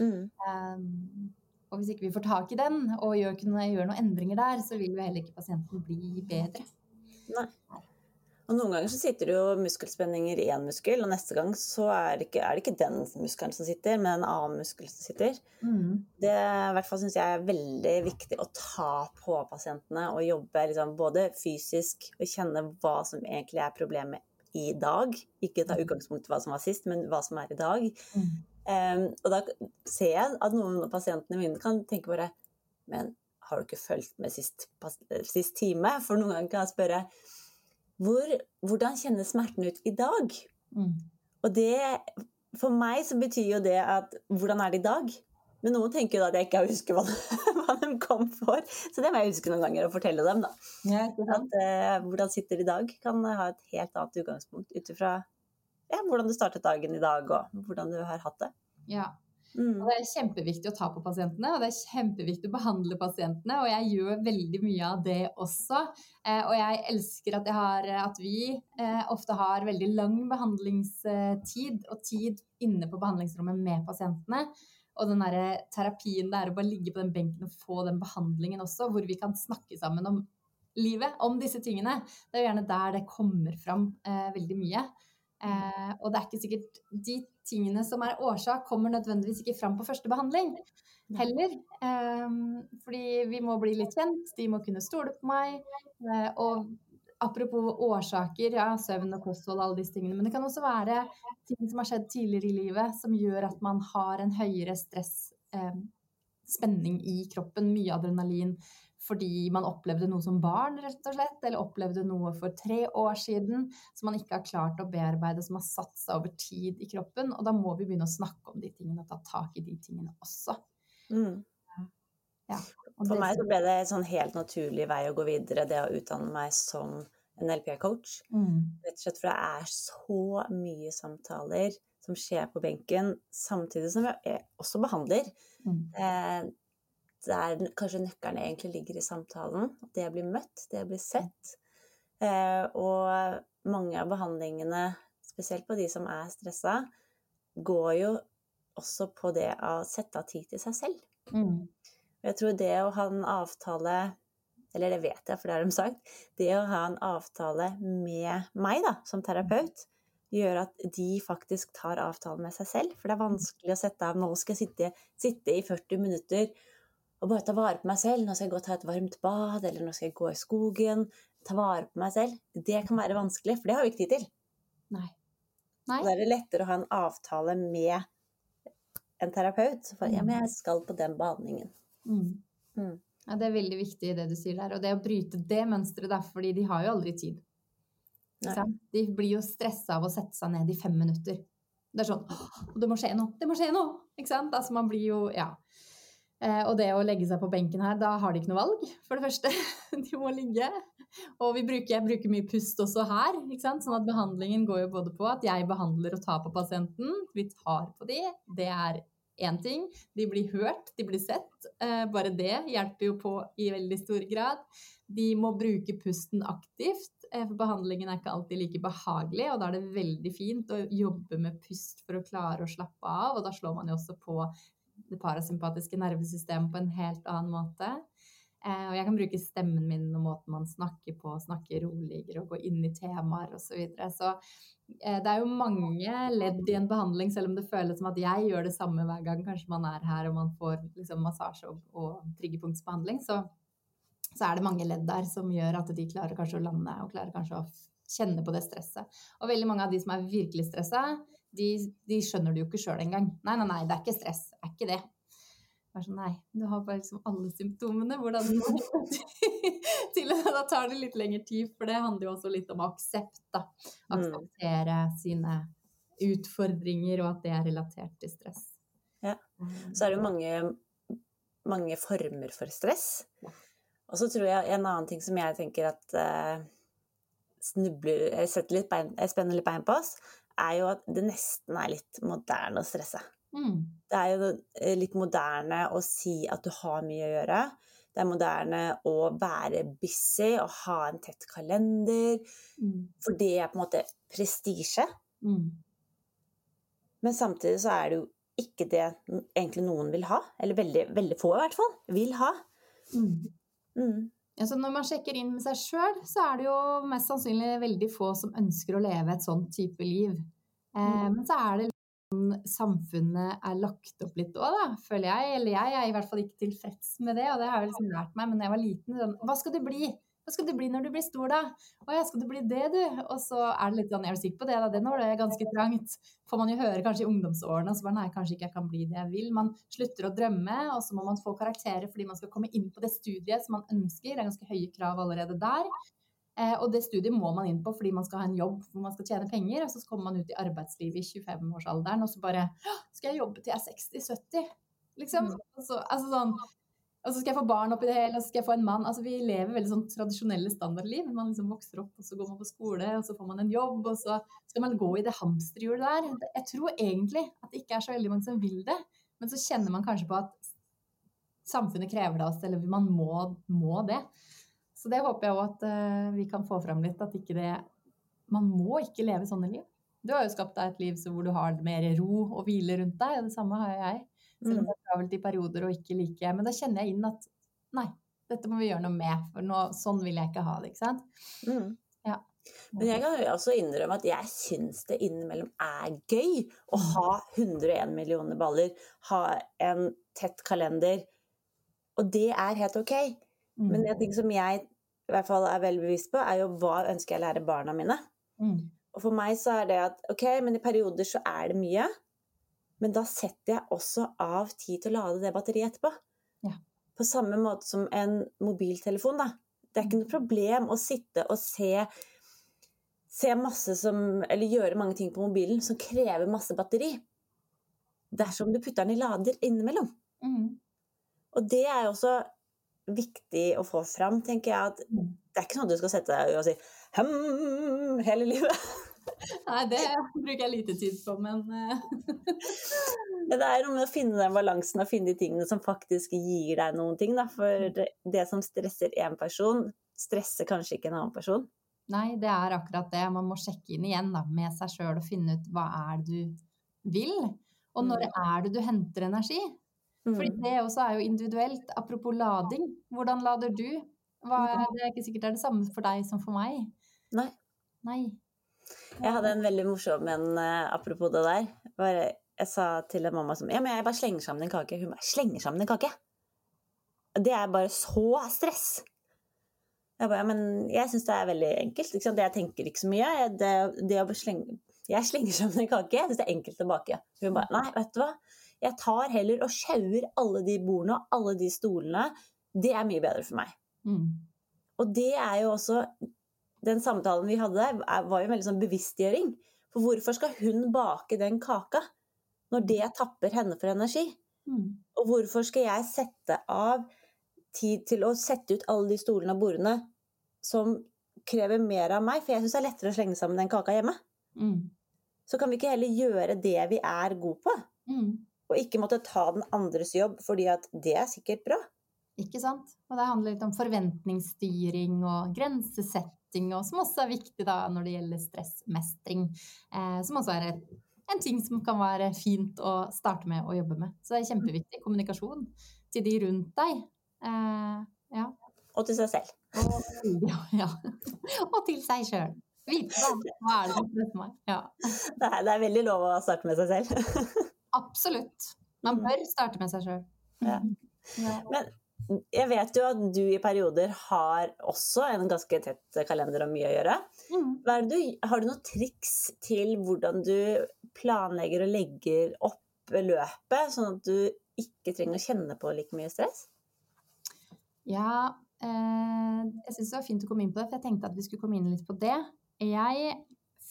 Mm. Um, og hvis ikke vi får tak i den og gjør, gjør noen endringer der, så vil jo heller ikke pasienten bli bedre. Nei. Og noen ganger så sitter det jo muskelspenninger i én muskel, og neste gang så er det, ikke, er det ikke den muskelen som sitter, men en annen muskel som sitter. Mm. Det i hvert fall syns jeg er veldig viktig å ta på pasientene og jobbe liksom, både fysisk og kjenne hva som egentlig er problemet i dag. Ikke ta utgangspunkt i hva som var sist, men hva som er i dag. Mm. Um, og da ser jeg at noen av pasientene mine kan tenke bare Men har du ikke fulgt med sist, sist, time? For noen ganger kan jeg spørre Hvor, hvordan kjennes smerten ut i dag? Mm. Og det For meg så betyr jo det at Hvordan er det i dag? Men noen tenker jo da at jeg ikke husker hva, hva de kom for. Så det må jeg huske noen ganger å fortelle dem, da. Ja, at eh, hvordan sitter i dag, kan ha et helt annet utgangspunkt ut ifra ja, hvordan du startet dagen i dag, og hvordan du har hatt det. Ja. Mm. Og det er kjempeviktig å ta på pasientene, og det er kjempeviktig å behandle pasientene. Og jeg gjør veldig mye av det også. Eh, og jeg elsker at, jeg har, at vi eh, ofte har veldig lang behandlingstid og tid inne på behandlingsrommet med pasientene. Og den der terapien det er å bare ligge på den benken og få den behandlingen også, hvor vi kan snakke sammen om livet, om disse tingene. Det er gjerne der det kommer fram eh, veldig mye. Eh, og det er ikke sikkert de tingene som er årsak, kommer nødvendigvis ikke fram på første behandling heller. Eh, fordi vi må bli litt kjent, de må kunne stole på meg. Eh, og apropos årsaker, ja, søvn og kosthold, alle disse tingene. Men det kan også være ting som har skjedd tidligere i livet som gjør at man har en høyere stress, eh, spenning i kroppen, mye adrenalin fordi man opplevde noe som barn, rett og slett, eller opplevde noe for tre år siden som man ikke har klart å bearbeide, som har satt seg over tid i kroppen. Og da må vi begynne å snakke om de tingene og ta tak i de tingene også. Mm. Ja, for meg så ble det en sånn helt naturlig vei å gå videre, det å utdanne meg som en LPR-coach. Mm. Rett og slett for det er så mye samtaler som skjer på benken, samtidig som jeg også behandler. Mm. Eh, der kanskje nøkkelen egentlig ligger i samtalen. At det blir møtt, det blir sett. Eh, og mange av behandlingene, spesielt på de som er stressa, går jo også på det å sette av tid til seg selv. Mm. Jeg tror det å ha en avtale Eller det vet jeg, for det har de sagt. Det å ha en avtale med meg da, som terapeut, gjør at de faktisk tar avtalen med seg selv. For det er vanskelig å sette av Nå skal jeg sitte, sitte i 40 minutter og bare ta vare på meg selv. Nå skal jeg gå og ta et varmt bad, eller nå skal jeg gå i skogen. Ta vare på meg selv. Det kan være vanskelig, for det har vi ikke tid til. Nei. Nei. Da er det lettere å ha en avtale med en terapeut. For ja, men jeg skal på den behandlingen. Mm. Mm. Ja, det er veldig viktig det du sier der. Og det å bryte det mønsteret, da, fordi de har jo aldri tid. De blir jo stressa av å sette seg ned i fem minutter. Det er sånn 'Å, Det må skje noe! Det må skje noe! Ikke sant? Altså man blir jo Ja. Eh, og det å legge seg på benken her, da har de ikke noe valg, for det første. De må ligge. Og vi bruker, jeg bruker mye pust også her. ikke sant? Sånn at behandlingen går jo både på at jeg behandler og tar på pasienten. Vi tar på de. Det er én ting. De blir hørt, de blir sett. Eh, bare det hjelper jo på i veldig stor grad. De må bruke pusten aktivt, eh, for behandlingen er ikke alltid like behagelig. Og da er det veldig fint å jobbe med pust for å klare å slappe av. Og da slår man jo også på det parasympatiske nervesystemet på en helt annen måte. Eh, og jeg kan bruke stemmen min og måten man snakker på, snakke roligere og gå inn i temaer osv. Så, videre. så eh, det er jo mange ledd i en behandling, selv om det føles som at jeg gjør det samme hver gang kanskje man er her og man får liksom, massasje og, og triggerpunktsbehandling. Så, så er det mange ledd der som gjør at de klarer kanskje å lande og klarer kanskje å kjenne på det stresset. Og veldig mange av de som er virkelig stressa, de, de skjønner det jo ikke sjøl engang. Nei, nei, nei, det er ikke stress. Det er ikke det. Er sånn, nei, du har bare liksom alle symptomene. Hvordan til, Da tar det litt lengre tid, for det handler jo også litt om aksept. da. Akseptere sine utfordringer, og at det er relatert til stress. Ja. Så er det jo mange, mange former for stress. Og så tror jeg en annen ting som jeg tenker at eh, snubler Jeg litt bein, jeg spenner litt bein på oss, er jo at det nesten er litt moderne å stresse. Mm. Det er jo eh, litt moderne å si at du har mye å gjøre. Det er moderne å være busy og ha en tett kalender. Mm. For det er på en måte prestisje. Mm. Men samtidig så er det jo ikke det egentlig noen vil ha. Eller veldig, veldig få, i hvert fall, vil ha. Mm. Altså når man sjekker inn med seg sjøl, så er det jo mest sannsynlig veldig få som ønsker å leve et sånt type liv. Eh, Mm. men så er det sånn samfunnet er lagt opp litt òg, da, føler jeg. Eller jeg er i hvert fall ikke tilfreds med det, og det har jeg liksom lært meg. Men da jeg var liten, sånn Hva skal du bli? Hva skal du bli når du blir stor, da? Å ja, skal du bli det, du? Og så er det litt sånn, er du sikker på det, da? Det når det er ganske trangt. Får man jo høre kanskje i ungdomsårene, og så bare nei, kanskje ikke jeg kan bli det jeg vil. Man slutter å drømme, og så må man få karakterer fordi man skal komme inn på det studiet som man ønsker. Det er ganske høye krav allerede der. Eh, og det studiet må man inn på fordi man skal ha en jobb hvor man skal tjene penger, og så kommer man ut i arbeidslivet i 25-årsalderen, og så bare Skal jeg jobbe til jeg er 60-70? Liksom. Og altså sånn og så skal jeg få barn oppi det hele, og så skal jeg få en mann. Altså, vi lever veldig sånn tradisjonelle standardliv. Man liksom vokser opp, og så går man på skole, og så får man en jobb, og så skal man gå i det hamsterhjulet der. Jeg tror egentlig at det ikke er så veldig mange som vil det, men så kjenner man kanskje på at samfunnet krever det av oss, eller man må, må det. Så det håper jeg òg at uh, vi kan få fram litt, at ikke det Man må ikke leve sånne liv. Du har jo skapt deg et liv så hvor du har mer ro og hvile rundt deg, og det samme har jeg. Selv om Mm. Travelt i perioder og ikke like. Men da kjenner jeg inn at nei, dette må vi gjøre noe med, for nå, sånn vil jeg ikke ha det. ikke sant? Mm. Ja. Men jeg kan jo også innrømme at jeg syns det innimellom er gøy å ha 101 millioner baller, ha en tett kalender, og det er helt ok. Mm. Men en ting som jeg i hvert fall er veldig bevisst på, er jo hva ønsker jeg å lære barna mine. Mm. Og for meg så er det at ok, men i perioder så er det mye, men da setter jeg også av tid til å lade det batteriet etterpå. Ja. På samme måte som en mobiltelefon, da. Det er ikke noe problem å sitte og se Se masse som Eller gjøre mange ting på mobilen som krever masse batteri. Dersom du putter den i lader innimellom. Mm. Og det er jo også viktig å få fram, tenker jeg. At Mm. det er ikke sånn at du skal sette deg og si hm hele livet. Nei, det bruker jeg lite tid på, men eh, Men det er noe med å finne den balansen og finne de tingene som faktisk gir deg noen ting. Da. For det som stresser én person, stresser kanskje ikke en annen person. Nei, det er akkurat det. Man må sjekke inn igjen da, med seg sjøl og finne ut hva er det du vil. Og når Mm. er det du henter energi? Fordi Mm. det også er jo individuelt. Apropos lading. Hvordan lader du? Hva er, det er ikke sikkert det er det samme for deg som for meg. Nei. Nei. Jeg hadde en veldig morsom en eh, apropos det der. Bare, jeg sa til en mamma som Ja, men jeg bare slenger sammen en kake. Hun bare Slenger sammen en kake? Det er bare så stress. Jeg bare, ja, men jeg syns det er veldig enkelt. Ikke sant? Jeg tenker ikke så mye. Jeg- Det, det å slenge Jeg slenger sammen en kake. Jeg syns det er enkelt å bake. Hun bare Nei, vet du hva. Jeg tar heller og sjauer alle de bordene og alle de stolene. Det er mye bedre for meg. Mm. Og det er jo også Den samtalen vi hadde der, er- var jo en veldig sånn bevisstgjøring. For hvorfor skal hun bake den kaka når det tapper henne for energi? Mm. Og hvorfor skal jeg sette av tid til å sette ut alle de stolene og bordene som krever mer av meg? For jeg syns det er lettere å slenge sammen den kaka hjemme. Mm. Så kan vi ikke heller gjøre det vi er gode på? Mm. Og ikke måtte ta den andres jobb, fordi at det er sikkert bra. Ikke sant? Og det handler litt om forventningsstyring og grensesetting, og som også er viktig da når det gjelder stressmestring. Eh, som også er en ting som kan være fint å starte med å jobbe med. Så det er kjempeviktig. Kommunikasjon til de rundt deg. Eh, ja. Og til seg selv. Og, ja, ja. og til seg sjøl. Vite hva er det som stresser meg. Ja. Det er, det er veldig lov å starte med seg selv. Absolutt. Man bør starte med seg sjøl. Ja. Ja. Men jeg vet jo at du i perioder har også en ganske tett kalender og mye å gjøre. Mm. Du, har du noen triks til hvordan du planlegger og legger opp løpet, sånn at du ikke trenger å kjenne på like mye stress? Ja, eh, jeg syns det var fint å komme inn på det, for jeg tenkte at vi skulle komme inn litt på det. Jeg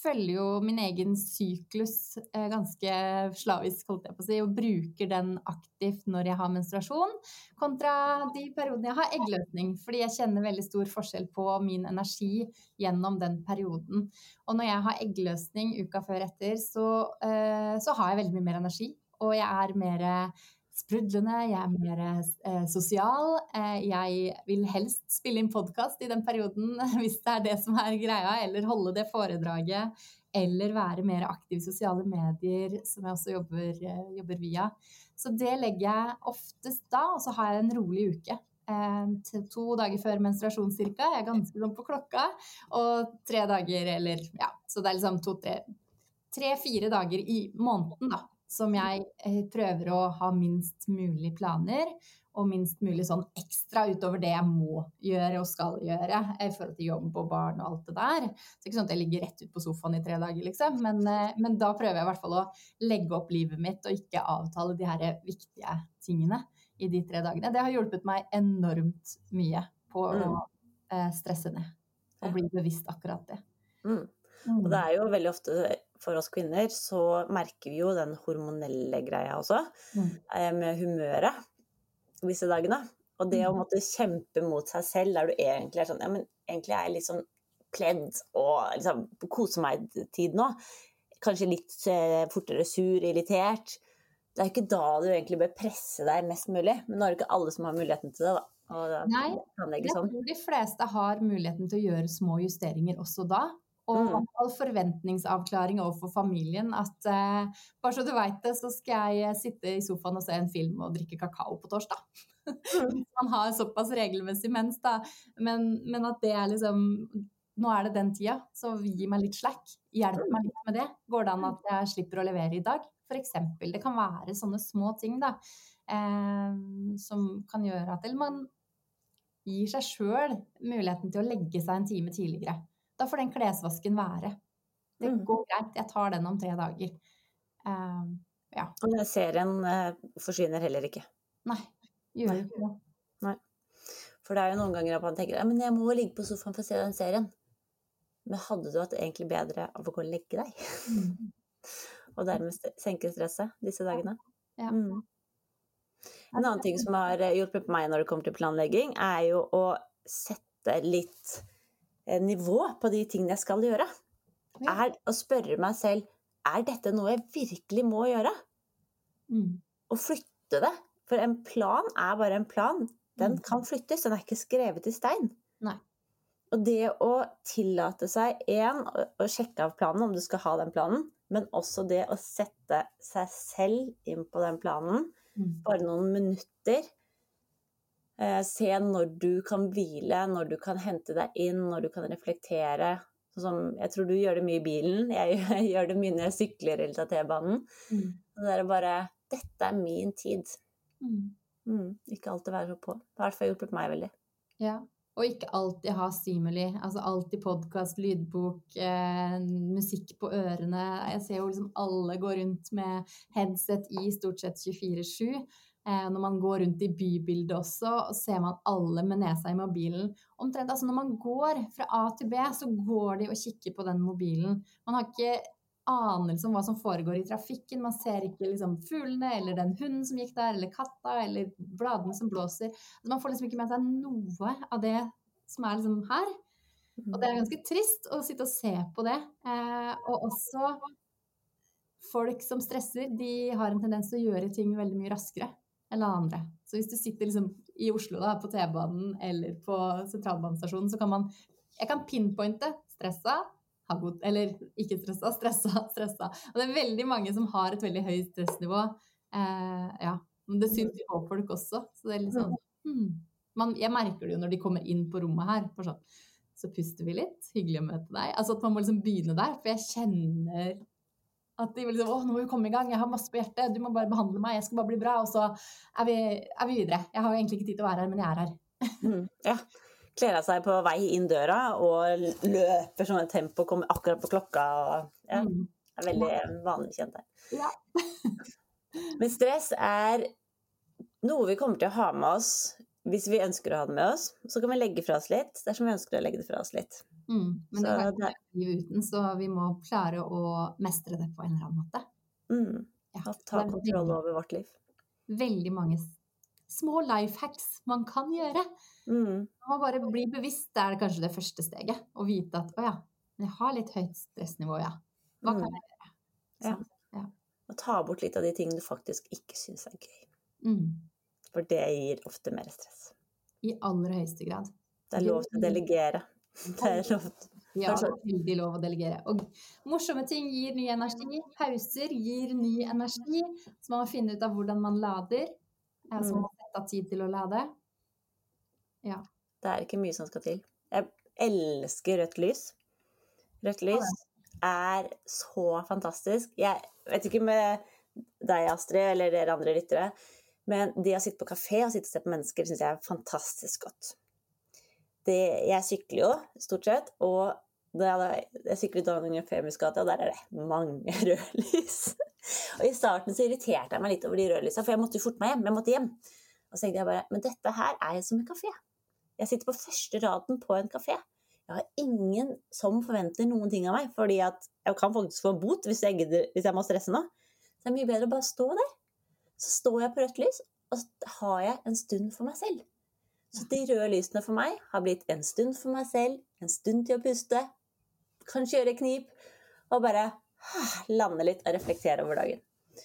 følger jo min egen syklus eh, ganske slavisk, holdt jeg på å si, og bruker den aktivt når jeg har menstruasjon, kontra de periodene jeg har eggløsning. Fordi jeg kjenner veldig stor forskjell på min energi gjennom den perioden. Og når jeg har eggløsning uka før etter, så, eh, så har jeg veldig mye mer energi. Og jeg er mer sprudlende, jeg er mer eh, sosial. Eh, jeg vil helst spille inn podkast i den perioden hvis det er det som er greia, eller holde det foredraget. Eller være mer aktiv i sosiale medier, som jeg også jobber, eh, jobber via. Så det legger jeg oftest da, og så har jeg en rolig uke. Eh, to dager før menstruasjon cirka. Jeg er ganske sånn på klokka. Og tre dager, eller ja, så det er liksom to-tre Tre-fire dager i måneden, da som jeg eh, prøver å ha minst mulig planer, og minst mulig sånn ekstra utover det jeg må gjøre og skal gjøre i forhold til jobb og barn og alt det der. Så det er ikke sånn at jeg ligger rett ut på sofaen i tre dager, liksom. Men, eh, men da prøver jeg i hvert fall å legge opp livet mitt og ikke avtale de her viktige tingene i de tre dagene. Det har hjulpet meg enormt mye på å Mm. eh, stresse ned og bli bevisst akkurat det. Mm. Og det er jo veldig ofte for oss kvinner så merker vi jo den hormonelle greia også, Mm. eh, med humøret disse dagene. Og det å Mm. måtte kjempe mot seg selv der du egentlig er sånn Ja, men egentlig er jeg litt sånn pledd og liksom kose meg-tid nå. Kanskje litt eh, fortere sur, irritert. Det er ikke da du egentlig bør presse deg mest mulig. Men nå er det ikke alle som har muligheten til det, da. Og Nei, Jeg sånn. tror de fleste har muligheten til å gjøre små justeringer også da. Og Mm. forventningsavklaring overfor familien. At eh, bare så du veit det, så skal jeg sitte i sofaen og se en film og drikke kakao på torsdag. Mm. Man har såpass regelmessig mens, da. Men, men at det er liksom Nå er det den tida, så gi meg litt slack. Hjelp meg litt med det. Går det an at jeg slipper å levere i dag? Eksempel. Det kan være sånne små ting, da. Eh, som kan gjøre at Eller man gir seg sjøl muligheten til å legge seg en time tidligere. Da får den klesvasken være. Det Mm. går greit, jeg tar den om tre dager. Uh, ja. Og den serien uh, forsvinner heller ikke. Nei, gjør Nei. ikke det. For det er jo noen ganger at man tenker at jeg må ligge på sofaen for å se den serien. Men hadde du hatt egentlig bedre av å gå og legge deg? Mm. Og dermed senke stresset disse dagene? Ja. Mm. En annen ting som har eh, hjulpet meg når det kommer til planlegging, er jo å sette litt nivå på de tingene jeg skal gjøre. Ja. Er å spørre meg selv er dette noe jeg virkelig må gjøre? Mm. Og flytte det. For en plan er bare en plan. Den Mm. kan flyttes, den er ikke skrevet i stein. Nei. Og det å tillate seg én å sjekke av planen, om du skal ha den planen, men også det å sette seg selv inn på den planen, Mm. bare noen minutter. Eh, se når du kan hvile, når du kan hente deg inn, når du kan reflektere. Sånn som, jeg tror du gjør det mye i bilen, jeg, gjør det mye når jeg sykler eller tar T-banen. Mm. Det er bare Dette er min tid. Mm. Mm, ikke alltid være så på. Det har i hvert fall hjulpet meg veldig. Ja. Og ikke alltid ha stimuli. Altså alltid podkast, lydbok, eh, musikk på ørene. Jeg ser jo liksom alle gå rundt med headset i stort sett 24-7. Eh, når man går rundt i bybildet også, og ser man alle med nesa i mobilen. Omtrent, altså Når man går fra A til B, så går de og kikker på den mobilen. Man har ikke anelse om hva som foregår i trafikken. Man ser ikke liksom fuglene eller den hunden som gikk der, eller katta, eller bladene som blåser. Altså, man får liksom ikke med seg noe av det som er liksom her. Og det er ganske trist å sitte og se på det. Eh, og også folk som stresser, de har en tendens til å gjøre ting veldig mye raskere alle andre. Så hvis du sitter liksom i Oslo da, på T-banen eller på sentralbanestasjonen, så kan man Jeg kan pinpointe stressa, god, eller ikke stressa, stressa, stressa. Og det er veldig mange som har et veldig høyt stressnivå. Eh, ja. Men det syns jo på folk også. Så det er litt sånn hmm. man, Jeg merker det jo når de kommer inn på rommet her. For sånn, så puster vi litt. Hyggelig å møte deg. Altså at man må liksom begynne der. For jeg kjenner at de vil liksom Å, nå må vi komme i gang. Jeg har masse på hjertet. Du må bare behandle meg. Jeg skal bare bli bra. Og så er vi, er vi videre. Jeg har egentlig ikke tid til å være her, men jeg er her. Mm, ja. Kler av seg på vei inn døra og løper sånn et tempo, kommer akkurat på klokka. Og, ja, Mm. er veldig vanlig kjent der. Ja. Men stress er noe vi kommer til å ha med oss hvis vi ønsker å ha det med oss. Så kan vi legge fra oss litt dersom vi ønsker å legge det fra oss litt. Mm. Men Så det ikke livet uten, så vi må klare å mestre det på en eller annen måte. Mm. Ja, ta er kontroll over vårt liv. Veldig mange små life hacks man kan gjøre. Mm. Man må bare bli bevisst, det er kanskje det første steget. Å vite at å ja, jeg har litt høyt stressnivå, ja. Hva kan Mm. jeg gjøre? Ja. Sånn. Og ta bort litt av de tingene du faktisk ikke syns er gøy. Mm. For det gir ofte mer stress. I aller høyeste grad. Det er lov til å delegere. Det er lov til Ja, veldig lov å delegere. Og morsomme ting gir ny energi. Pauser gir ny energi. Så man må finne ut av hvordan man lader. Eh, Så man må sette av tid til å lade. Ja. Det er ikke mye som skal til. Jeg elsker rødt lys. Rødt lys er så fantastisk. Jeg vet ikke med deg, Astrid, eller dere andre lyttere, men det å sitte på kafé og sitte og se på mennesker syns jeg er fantastisk godt. Det, jeg sykler jo, stort sett, og jeg, jeg syklet over Eufemius gate, og der er det mange rødlys. Og i starten så irriterte jeg meg litt over de rødlysa, for jeg måtte jo forte meg hjem. Jeg måtte hjem. Og så tenkte jeg bare Men dette her er jo som en kafé. Jeg sitter på første raden på en kafé. Jeg har ingen som forventer noen ting av meg, fordi jeg kan faktisk få en bot hvis jeg, hvis jeg må stresse nå. Så det er mye bedre å bare stå der. Så står jeg på rødt lys, og så har jeg en stund for meg selv. Så de røde lysene for meg har blitt en stund for meg selv, en stund til å puste, kanskje gjøre knip, og bare ah, lande litt og reflektere over dagen.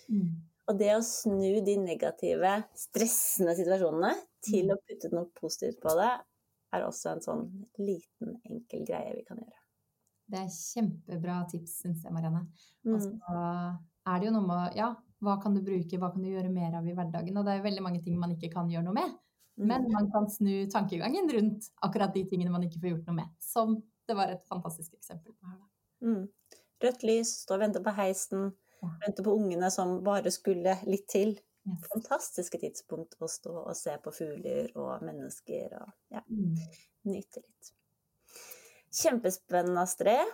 Mm. Og det å snu de negative, stressende situasjonene til å putte noe positivt på det, er også en sånn liten, enkel greie vi kan gjøre. Det er kjempebra tips, syns jeg, Marianne. Og Mm. er det jo noe med ja, hva kan du bruke, hva kan du gjøre mer av i hverdagen? Og det er jo veldig mange ting man ikke kan gjøre noe med. Mm. Men man kan snu tankegangen rundt akkurat de tingene man ikke får gjort noe med. Som det var et fantastisk eksempel på her. Mm. Rødt lys, stå og vente på heisen, Ja. vente på ungene som bare skulle litt til. Yes. Fantastiske tidspunkt å stå og se på fugler og mennesker og ja, Mm. nyte litt. Kjempespennende, Astrid.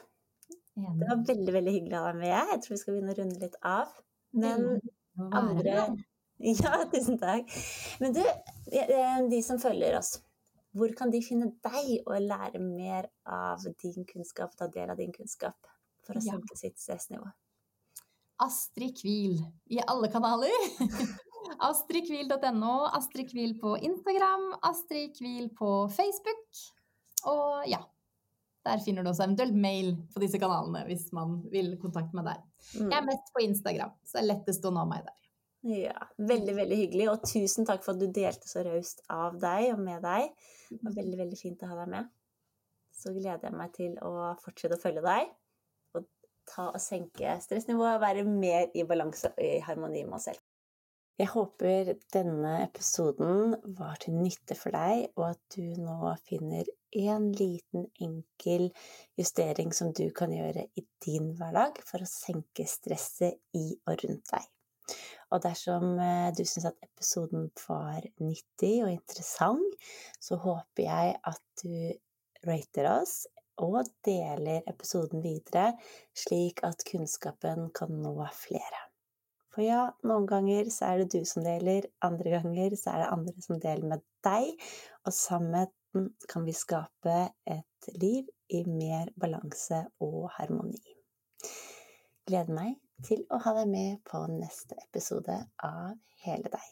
Det var veldig veldig hyggelig å ha deg med. Jeg tror vi skal begynne å runde litt av. Men andre. Ja, tusen takk. Men du, de som følger oss, hvor kan de finne deg og lære mer av din kunnskap, ta del av din kunnskap, for å Ja. sitt stressnivå? Astrid Kvil i alle kanaler. Astridkvil.no, Astrid Kvil på Instagram, Astrid Kvil på Facebook. Og ja, der finner du også eventuelt mail på disse kanalene hvis man vil kontakte meg der. Jeg er Mm. mest på Instagram, så det er lettest å nå meg der. Ja, veldig, veldig hyggelig, og tusen takk for at du delte så raust av deg og med deg. Det var veldig, veldig fint å ha deg med. så gleder jeg meg til å fortsette å følge deg. Og ta og senke stressnivået, og være mer i balanse og i harmoni med oss selv. Jeg håper denne episoden var til nytte for deg, og at du nå finner en liten, enkel justering som du kan gjøre i din hverdag for å senke stresset i og rundt deg. Og dersom eh, du syns at episoden var nyttig og interessant, så håper jeg at du rater oss og deler episoden videre, slik at kunnskapen kan nå flere. For ja, noen ganger så er det du som deler, andre ganger så er det andre som deler med deg, og sammen kan vi skape et liv i mer balanse og harmoni. Gleder meg til å ha deg med på neste episode av Hele deg.